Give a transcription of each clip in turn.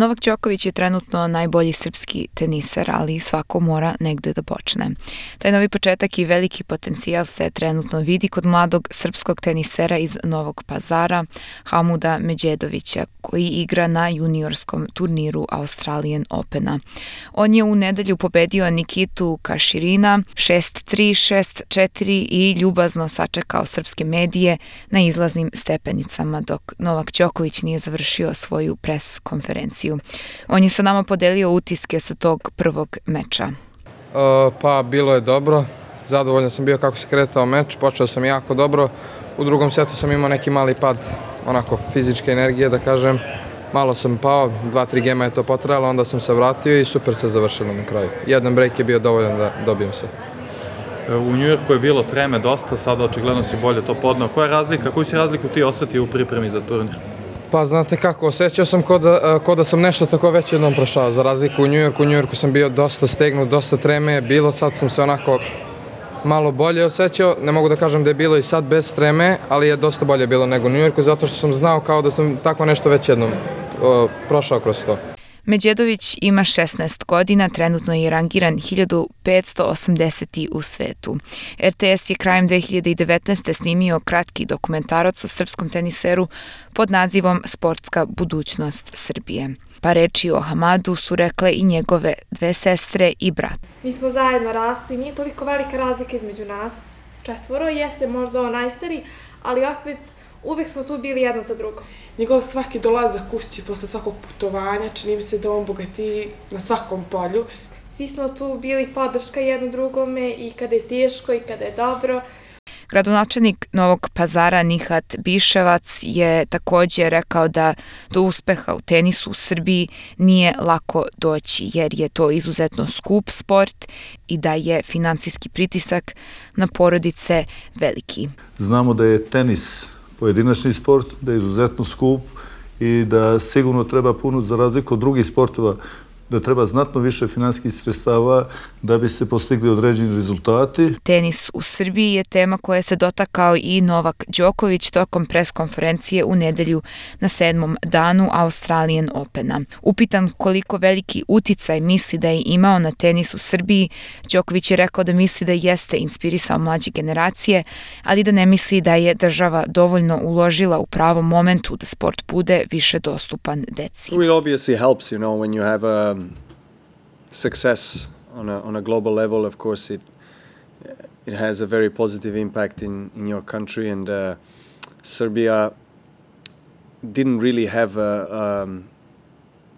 Novak Đoković je trenutno najbolji srpski teniser, ali svako mora negde da počne. Taj novi početak i veliki potencijal se trenutno vidi kod mladog srpskog tenisera iz Novog pazara, Hamuda Međedovića, koji igra na juniorskom turniru Australian Opena. On je u nedelju pobedio Nikitu Kaširina 6-3, 6-4 i ljubazno sačekao srpske medije na izlaznim stepenicama, dok Novak Đoković nije završio svoju pres konferenciju emisiju. On je sa nama podelio utiske sa tog prvog meča. Uh, pa bilo je dobro, zadovoljan sam bio kako se kretao meč, počeo sam jako dobro, u drugom setu sam imao neki mali pad onako fizičke energije da kažem, malo sam pao, dva, tri gema je to potrajalo, onda sam se vratio i super se završilo na kraju. Jedan break je bio dovoljan da dobijem se. E, u Njujorku je bilo treme dosta, sada očigledno si bolje to podnao. Koja je razlika, koju si razliku ti osetio u pripremi za turnir? Pa znate kako, osjećao sam kod da, ko da sam nešto tako već jednom prošao, za razliku u Njujorku. U Njujorku sam bio dosta stegnut, dosta treme bilo, sad sam se onako malo bolje osjećao. Ne mogu da kažem da je bilo i sad bez treme, ali je dosta bolje bilo nego u Njujorku, zato što sam znao kao da sam tako nešto već jednom o, prošao kroz to. Međedović ima 16 godina, trenutno je rangiran 1580. u svetu. RTS je krajem 2019. snimio kratki dokumentarac o srpskom teniseru pod nazivom Sportska budućnost Srbije. Pa reči o Hamadu su rekle i njegove dve sestre i brat. Mi smo zajedno rasli, nije toliko velika razlika između nas. Četvoro jeste možda on najstari, ali opet uvek smo tu bili jedno za drugo. Njegov svaki dolazak kući posle svakog putovanja, čini mi se da on bogati na svakom polju. Svi smo tu bili podrška jedno drugome i kada je teško i kada je dobro. Gradonačelnik Novog pazara Nihat Biševac je takođe rekao da do uspeha u tenisu u Srbiji nije lako doći jer je to izuzetno skup sport i da je financijski pritisak na porodice veliki. Znamo da je tenis pojedinačni sport, da je izuzetno skup i da sigurno treba puno za razliku od drugih sportova da treba znatno više finanskih sredstava da bi se postigli određeni rezultati. Tenis u Srbiji je tema koja se dotakao i Novak Đoković tokom pres konferencije u nedelju na sedmom danu Australian Opena. Upitan koliko veliki uticaj misli da je imao na tenis u Srbiji, Đoković je rekao da misli da jeste inspirisao mlađe generacije, ali da ne misli da je država dovoljno uložila u pravom momentu da sport bude više dostupan deci. It obviously helps, you know, when you have a success on a, on a global level, of course, it it has a very positive impact in, in your country. And uh, Serbia didn't really have a, um,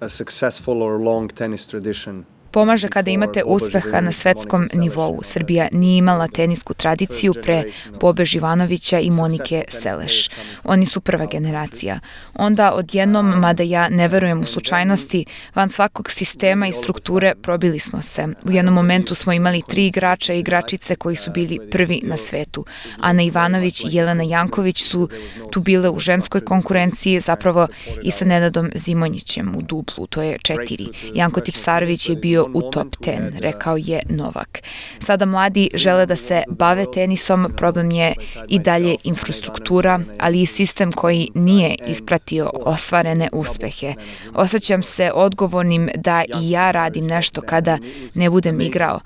a successful or long tennis tradition Pomaže kada imate uspeha na svetskom nivou. Srbija nije imala tenisku tradiciju pre Bobe Živanovića i Monike Seleš. Oni su prva generacija. Onda odjednom, mada ja ne verujem u slučajnosti, van svakog sistema i strukture probili smo se. U jednom momentu smo imali tri igrača i igračice koji su bili prvi na svetu. Ana Ivanović i Jelena Janković su tu bile u ženskoj konkurenciji, zapravo i sa Nenadom Zimonjićem u duplu, to je četiri. Janko Tipsarović je bio bio u top 10, rekao je Novak. Sada mladi žele da se bave tenisom, problem je i dalje infrastruktura, ali i sistem koji nije ispratio ostvarene uspehe. Osjećam se odgovornim da i ja radim nešto kada ne budem igrao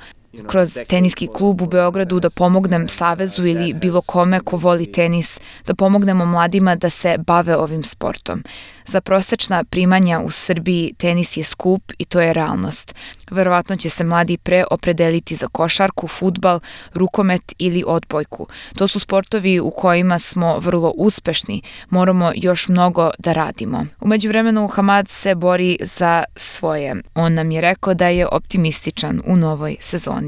kroz teniski klub u Beogradu da pomognem Savezu ili bilo kome ko voli tenis, da pomognemo mladima da se bave ovim sportom. Za prosečna primanja u Srbiji tenis je skup i to je realnost. Verovatno će se mladi pre opredeliti za košarku, futbal, rukomet ili odbojku. To su sportovi u kojima smo vrlo uspešni, moramo još mnogo da radimo. Umeđu vremenu Hamad se bori za svoje. On nam je rekao da je optimističan u novoj sezoni.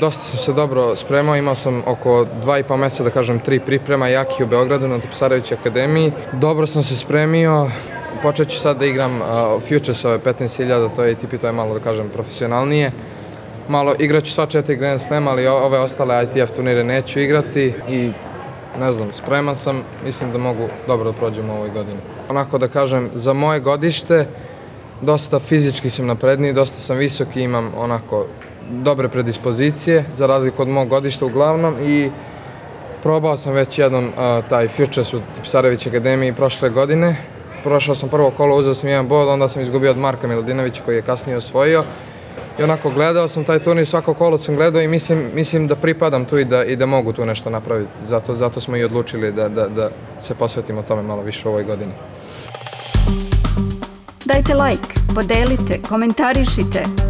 Dosta sam se dobro spremao, imao sam oko dva i pol meseca, da kažem, tri priprema jaki u Beogradu na Topsarević akademiji. Dobro sam se spremio, počet ću sad da igram uh, Futures ove 15.000, to je ATP, to je malo da kažem profesionalnije. Malo igraću sva četiri Grand Slam, ali ove ostale ITF turnire neću igrati i ne znam, spreman sam, mislim da mogu dobro da prođem u ovoj godini. Onako da kažem, za moje godište dosta fizički sam napredniji, dosta sam visoki, imam onako dobre predispozicije, za razliku od mog godišta uglavnom i probao sam već jednom a, taj Futures u Tipsarević Akademiji prošle godine. Prošao sam prvo kolo, uzeo sam jedan bod, onda sam izgubio od Marka Milodinovića koji je kasnije osvojio. I onako gledao sam taj turnir, svako kolo sam gledao i mislim, mislim da pripadam tu i da, i da mogu tu nešto napraviti. Zato, zato smo i odlučili da, da, da se posvetimo tome malo više u ovoj godini. Dajte like, podelite, komentarišite.